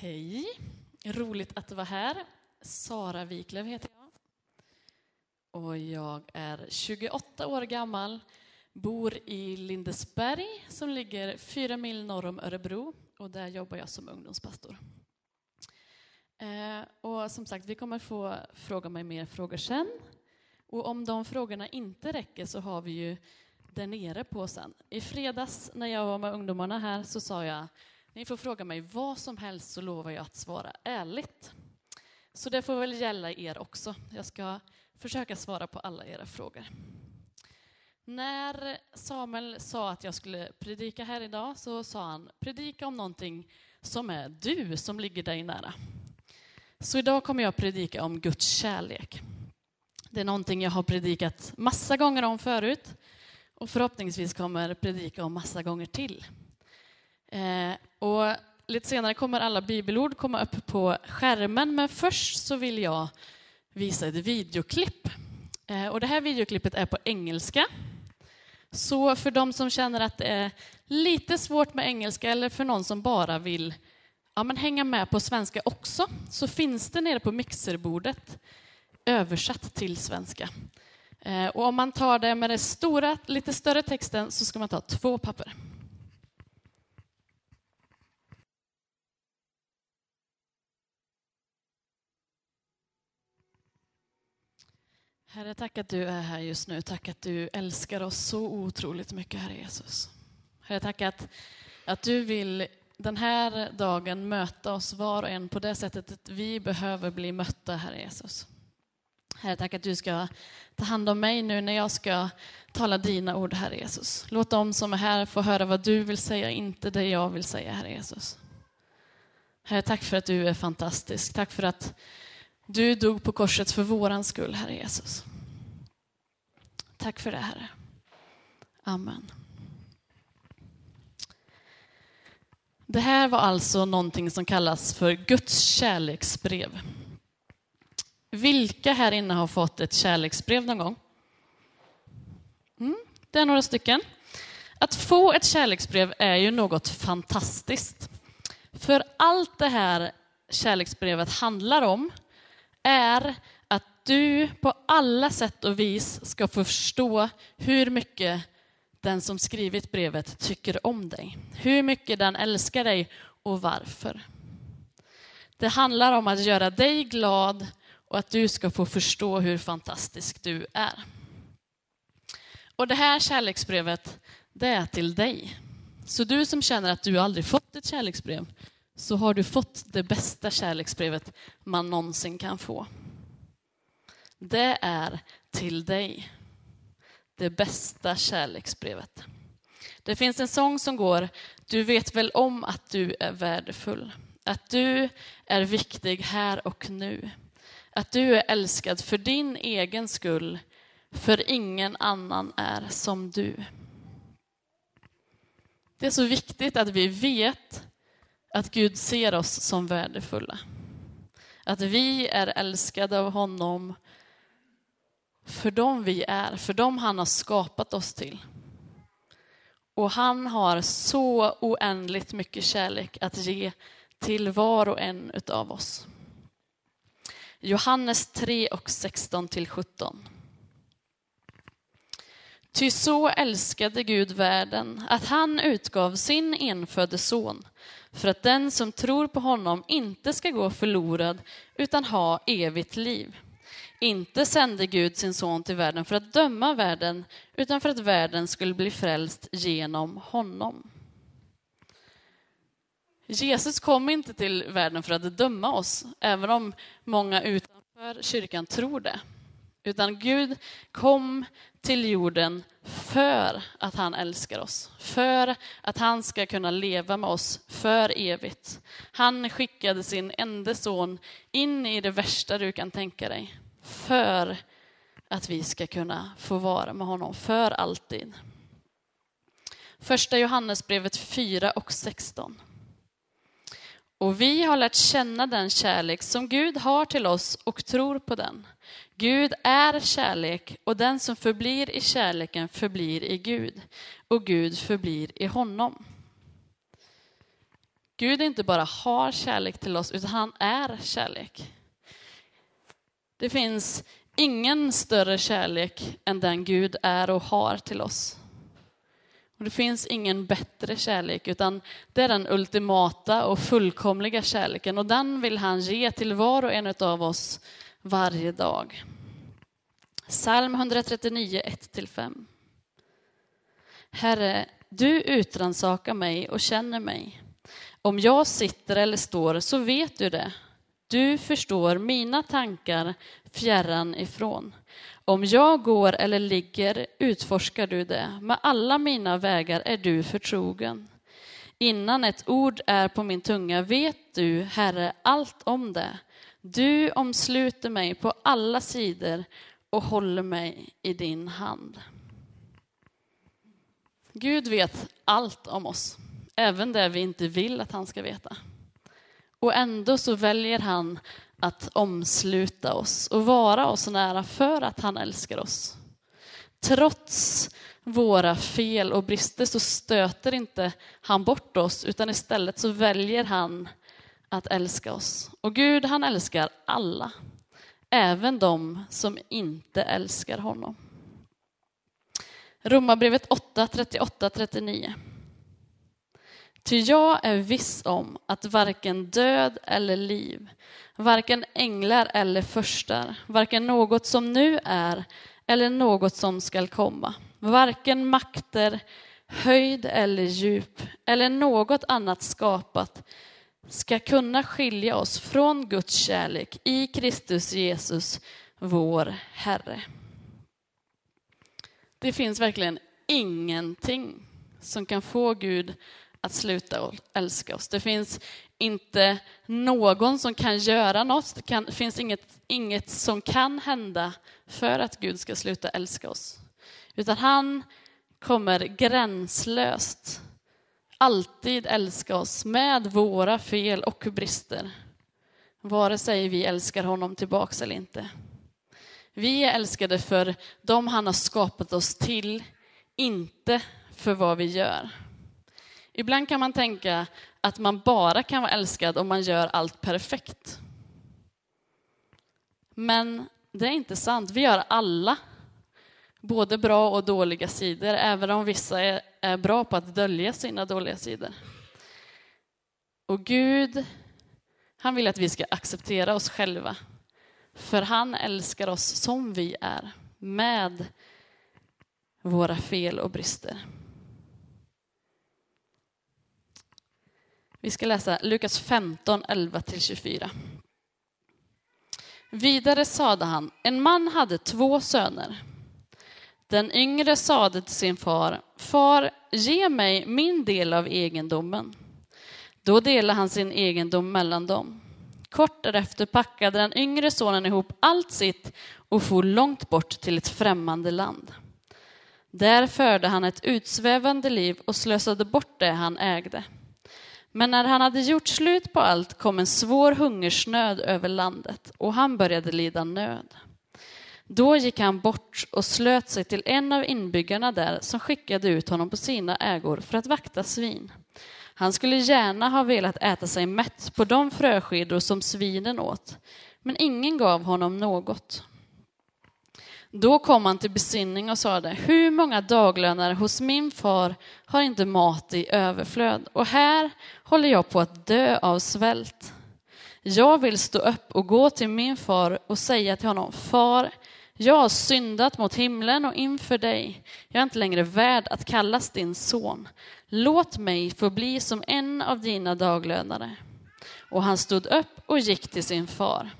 Hej, roligt att vara här. Sara Wiklöf heter jag. Och jag är 28 år gammal, bor i Lindesberg som ligger fyra mil norr om Örebro och där jobbar jag som ungdomspastor. Eh, och som sagt, vi kommer få fråga mig mer frågor sen. Och om de frågorna inte räcker så har vi ju där nere på sen. I fredags när jag var med ungdomarna här så sa jag ni får fråga mig vad som helst så lovar jag att svara ärligt. Så det får väl gälla er också. Jag ska försöka svara på alla era frågor. När Samuel sa att jag skulle predika här idag så sa han predika om någonting som är du, som ligger dig nära. Så idag kommer jag predika om Guds kärlek. Det är någonting jag har predikat massa gånger om förut och förhoppningsvis kommer predika om massa gånger till. Eh, och lite senare kommer alla bibelord komma upp på skärmen, men först så vill jag visa ett videoklipp. Eh, och det här videoklippet är på engelska. Så för de som känner att det är lite svårt med engelska eller för någon som bara vill ja, men hänga med på svenska också, så finns det nere på mixerbordet översatt till svenska. Eh, och om man tar det med den stora, lite större texten så ska man ta två papper. Herre, tack att du är här just nu. Tack att du älskar oss så otroligt mycket, Herre Jesus. Herre, tack att, att du vill den här dagen möta oss var och en på det sättet att vi behöver bli mötta, Herre Jesus. Herre, tack att du ska ta hand om mig nu när jag ska tala dina ord, Herre Jesus. Låt dem som är här få höra vad du vill säga, inte det jag vill säga, Herre Jesus. Herre, tack för att du är fantastisk. Tack för att du dog på korset för våran skull, Herre Jesus. Tack för det, Herre. Amen. Det här var alltså någonting som kallas för Guds kärleksbrev. Vilka här inne har fått ett kärleksbrev någon gång? Mm, det är några stycken. Att få ett kärleksbrev är ju något fantastiskt. För allt det här kärleksbrevet handlar om är att du på alla sätt och vis ska förstå hur mycket den som skrivit brevet tycker om dig. Hur mycket den älskar dig och varför. Det handlar om att göra dig glad och att du ska få förstå hur fantastisk du är. Och det här kärleksbrevet, det är till dig. Så du som känner att du aldrig fått ett kärleksbrev, så har du fått det bästa kärleksbrevet man någonsin kan få. Det är till dig. Det bästa kärleksbrevet. Det finns en sång som går, du vet väl om att du är värdefull. Att du är viktig här och nu. Att du är älskad för din egen skull, för ingen annan är som du. Det är så viktigt att vi vet att Gud ser oss som värdefulla. Att vi är älskade av honom för dem vi är, för dem han har skapat oss till. Och han har så oändligt mycket kärlek att ge till var och en av oss. Johannes 3 och 16 till 17. Ty så älskade Gud världen att han utgav sin enfödde son för att den som tror på honom inte ska gå förlorad utan ha evigt liv. Inte sände Gud sin son till världen för att döma världen utan för att världen skulle bli frälst genom honom. Jesus kom inte till världen för att döma oss, även om många utanför kyrkan tror det. Utan Gud kom till jorden för att han älskar oss, för att han ska kunna leva med oss för evigt. Han skickade sin enda son in i det värsta du kan tänka dig, för att vi ska kunna få vara med honom för alltid. Första Johannesbrevet 4 och 16. Och vi har lärt känna den kärlek som Gud har till oss och tror på den. Gud är kärlek och den som förblir i kärleken förblir i Gud och Gud förblir i honom. Gud inte bara har kärlek till oss, utan han är kärlek. Det finns ingen större kärlek än den Gud är och har till oss. Och det finns ingen bättre kärlek, utan det är den ultimata och fullkomliga kärleken och den vill han ge till var och en av oss varje dag. Psalm 139, 1-5. Herre, du utransakar mig och känner mig. Om jag sitter eller står så vet du det. Du förstår mina tankar fjärran ifrån. Om jag går eller ligger utforskar du det. Med alla mina vägar är du förtrogen. Innan ett ord är på min tunga vet du, Herre, allt om det. Du omsluter mig på alla sidor och håller mig i din hand. Gud vet allt om oss, även det vi inte vill att han ska veta. Och ändå så väljer han att omsluta oss och vara oss nära för att han älskar oss. Trots våra fel och brister så stöter inte han bort oss utan istället så väljer han att älska oss. Och Gud han älskar alla, även de som inte älskar honom. Romarbrevet 8, 38-39. Ty jag är viss om att varken död eller liv, varken änglar eller förstar, varken något som nu är eller något som skall komma, varken makter, höjd eller djup eller något annat skapat ska kunna skilja oss från Guds kärlek i Kristus Jesus, vår Herre. Det finns verkligen ingenting som kan få Gud att sluta älska oss. Det finns inte någon som kan göra något. Det kan, finns inget, inget som kan hända för att Gud ska sluta älska oss. Utan han kommer gränslöst alltid älska oss med våra fel och brister. Vare sig vi älskar honom tillbaks eller inte. Vi är älskade för dem han har skapat oss till, inte för vad vi gör. Ibland kan man tänka att man bara kan vara älskad om man gör allt perfekt. Men det är inte sant. Vi gör alla både bra och dåliga sidor, även om vissa är, är bra på att dölja sina dåliga sidor. Och Gud, han vill att vi ska acceptera oss själva för han älskar oss som vi är, med våra fel och brister. Vi ska läsa Lukas 15, 11-24. Vidare sade han, en man hade två söner. Den yngre sade till sin far, far, ge mig min del av egendomen. Då delade han sin egendom mellan dem. Kort därefter packade den yngre sonen ihop allt sitt och for långt bort till ett främmande land. Där förde han ett utsvävande liv och slösade bort det han ägde. Men när han hade gjort slut på allt kom en svår hungersnöd över landet och han började lida nöd. Då gick han bort och slöt sig till en av inbyggarna där som skickade ut honom på sina ägor för att vakta svin. Han skulle gärna ha velat äta sig mätt på de fröskidor som svinen åt, men ingen gav honom något. Då kom han till besinning och sade, hur många daglönare hos min far har inte mat i överflöd och här håller jag på att dö av svält. Jag vill stå upp och gå till min far och säga till honom, far, jag har syndat mot himlen och inför dig. Jag är inte längre värd att kallas din son. Låt mig få bli som en av dina daglönare. Och han stod upp och gick till sin far.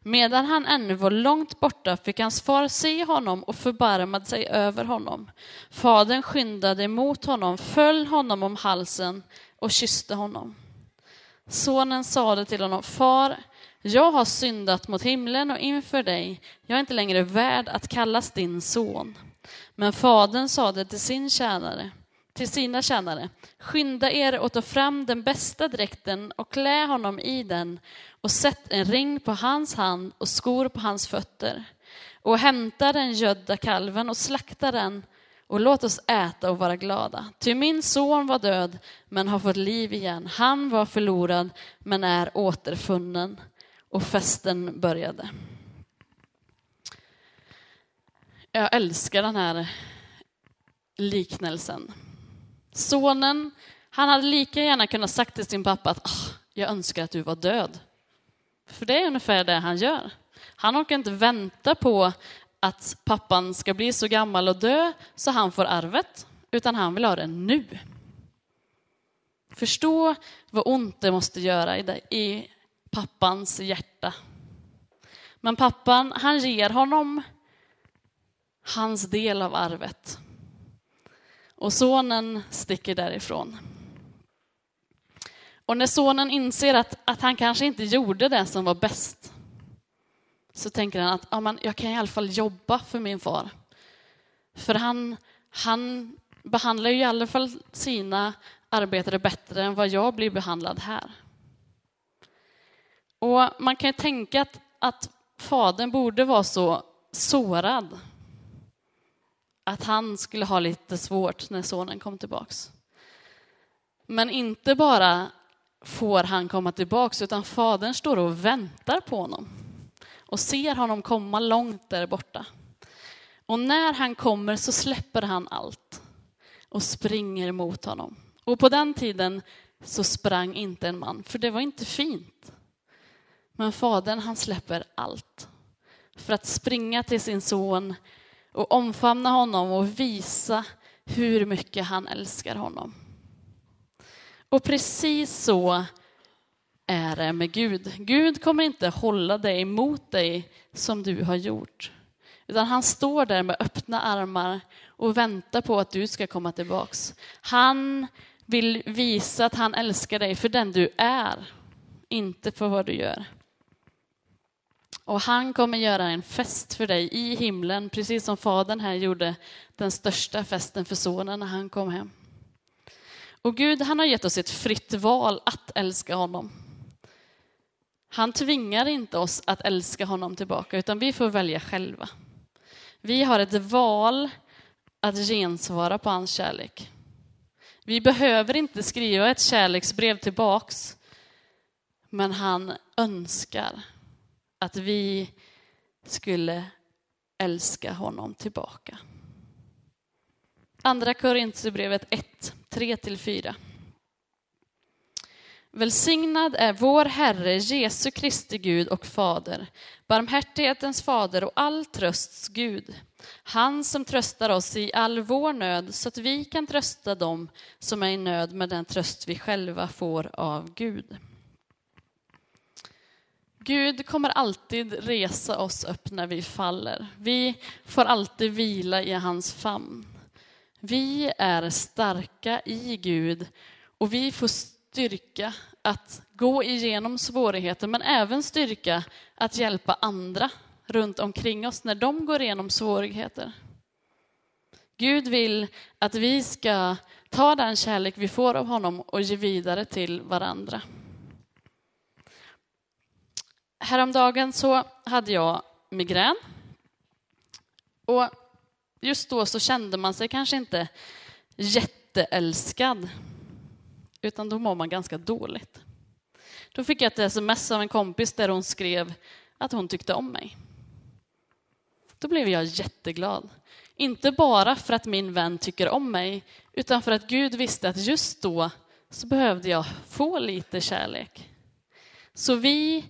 Medan han ännu var långt borta fick hans far se honom och förbarmade sig över honom. Fadern skyndade emot honom, föll honom om halsen och kysste honom. Sonen sade till honom, far, jag har syndat mot himlen och inför dig. Jag är inte längre värd att kallas din son. Men fadern sade till sin tjänare, till sina tjänare, skynda er och ta fram den bästa dräkten och klä honom i den och sätt en ring på hans hand och skor på hans fötter och hämta den gödda kalven och slakta den och låt oss äta och vara glada. Ty min son var död men har fått liv igen. Han var förlorad men är återfunnen. Och festen började. Jag älskar den här liknelsen. Sonen, han hade lika gärna kunnat sagt till sin pappa att ah, jag önskar att du var död. För det är ungefär det han gör. Han orkar inte vänta på att pappan ska bli så gammal och dö så han får arvet, utan han vill ha det nu. Förstå vad ont det måste göra i pappans hjärta. Men pappan, han ger honom hans del av arvet. Och sonen sticker därifrån. Och när sonen inser att, att han kanske inte gjorde det som var bäst, så tänker han att ja, men jag kan i alla fall jobba för min far. För han, han behandlar ju i alla fall sina arbetare bättre än vad jag blir behandlad här. Och man kan ju tänka att, att fadern borde vara så sårad att han skulle ha lite svårt när sonen kom tillbaks. Men inte bara får han komma tillbaks, utan fadern står och väntar på honom och ser honom komma långt där borta. Och när han kommer så släpper han allt och springer mot honom. Och på den tiden så sprang inte en man, för det var inte fint. Men fadern han släpper allt för att springa till sin son och omfamna honom och visa hur mycket han älskar honom. Och precis så är det med Gud. Gud kommer inte hålla dig emot dig som du har gjort. Utan han står där med öppna armar och väntar på att du ska komma tillbaks. Han vill visa att han älskar dig för den du är, inte för vad du gör. Och han kommer göra en fest för dig i himlen, precis som fadern här gjorde den största festen för sonen när han kom hem. Och Gud, han har gett oss ett fritt val att älska honom. Han tvingar inte oss att älska honom tillbaka, utan vi får välja själva. Vi har ett val att gensvara på hans kärlek. Vi behöver inte skriva ett kärleksbrev tillbaks, men han önskar att vi skulle älska honom tillbaka. Andra Korinthierbrevet 1, 3-4. Välsignad är vår Herre Jesu Kristi Gud och Fader, barmhärtighetens fader och all trösts Gud. Han som tröstar oss i all vår nöd så att vi kan trösta dem som är i nöd med den tröst vi själva får av Gud. Gud kommer alltid resa oss upp när vi faller. Vi får alltid vila i hans famn. Vi är starka i Gud och vi får styrka att gå igenom svårigheter men även styrka att hjälpa andra runt omkring oss när de går igenom svårigheter. Gud vill att vi ska ta den kärlek vi får av honom och ge vidare till varandra. Häromdagen så hade jag migrän. Och just då så kände man sig kanske inte jätteälskad, utan då mår man ganska dåligt. Då fick jag ett sms av en kompis där hon skrev att hon tyckte om mig. Då blev jag jätteglad. Inte bara för att min vän tycker om mig, utan för att Gud visste att just då så behövde jag få lite kärlek. Så vi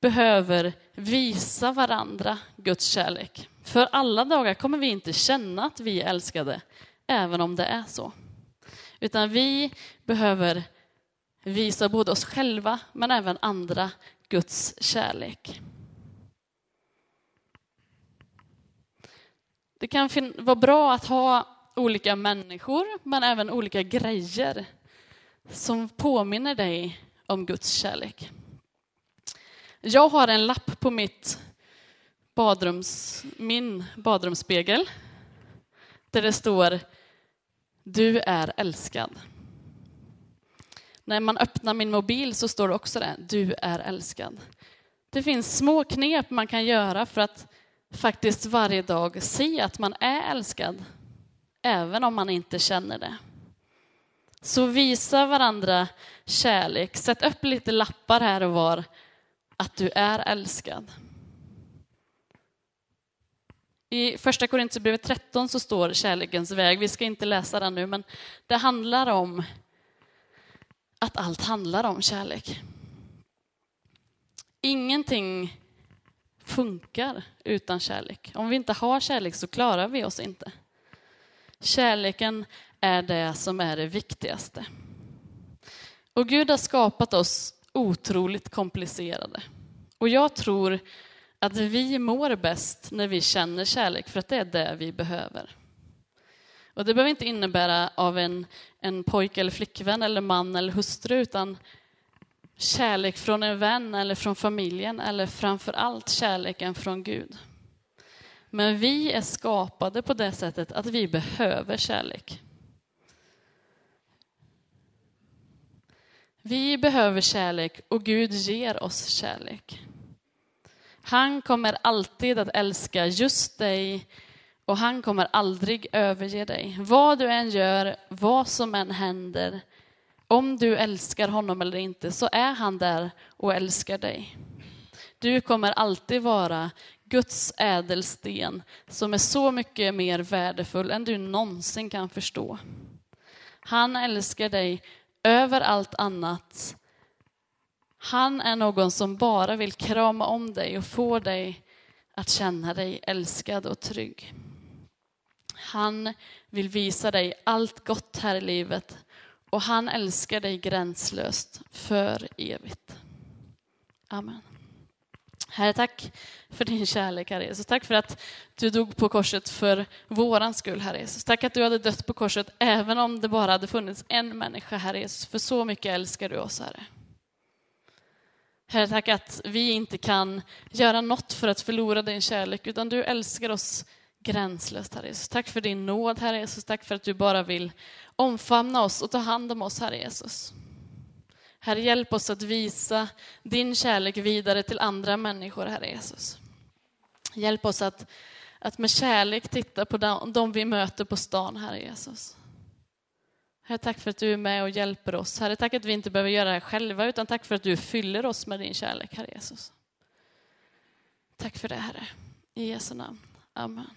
behöver visa varandra Guds kärlek. För alla dagar kommer vi inte känna att vi är älskade, även om det är så. Utan vi behöver visa både oss själva, men även andra, Guds kärlek. Det kan vara bra att ha olika människor, men även olika grejer som påminner dig om Guds kärlek. Jag har en lapp på mitt badrums, min badrumsspegel där det står Du är älskad. När man öppnar min mobil så står det också det, du är älskad. Det finns små knep man kan göra för att faktiskt varje dag se att man är älskad, även om man inte känner det. Så visa varandra kärlek. Sätt upp lite lappar här och var att du är älskad. I första Korintierbrevet 13 så står kärlekens väg. Vi ska inte läsa den nu, men det handlar om att allt handlar om kärlek. Ingenting funkar utan kärlek. Om vi inte har kärlek så klarar vi oss inte. Kärleken är det som är det viktigaste. Och Gud har skapat oss otroligt komplicerade. Och jag tror att vi mår bäst när vi känner kärlek, för att det är det vi behöver. Och det behöver inte innebära av en, en pojke eller flickvän eller man eller hustru, utan kärlek från en vän eller från familjen eller framför allt kärleken från Gud. Men vi är skapade på det sättet att vi behöver kärlek. Vi behöver kärlek och Gud ger oss kärlek. Han kommer alltid att älska just dig och han kommer aldrig överge dig. Vad du än gör, vad som än händer, om du älskar honom eller inte så är han där och älskar dig. Du kommer alltid vara Guds ädelsten som är så mycket mer värdefull än du någonsin kan förstå. Han älskar dig över allt annat. Han är någon som bara vill krama om dig och få dig att känna dig älskad och trygg. Han vill visa dig allt gott här i livet och han älskar dig gränslöst för evigt. Amen. Herre, tack för din kärlek, Herre Jesus. Tack för att du dog på korset för våran skull, Herre Jesus. Tack att du hade dött på korset även om det bara hade funnits en människa, Herre Jesus. För så mycket älskar du oss, Herre. Herre, tack att vi inte kan göra något för att förlora din kärlek, utan du älskar oss gränslöst, Herre Jesus. Tack för din nåd, Herre Jesus. Tack för att du bara vill omfamna oss och ta hand om oss, Herre Jesus. Herre, hjälp oss att visa din kärlek vidare till andra människor, Herre Jesus. Hjälp oss att, att med kärlek titta på de, de vi möter på stan, Herre Jesus. Herre, tack för att du är med och hjälper oss. Herre, tack att vi inte behöver göra det här själva, utan tack för att du fyller oss med din kärlek, Herre Jesus. Tack för det, Herre. I Jesu namn. Amen.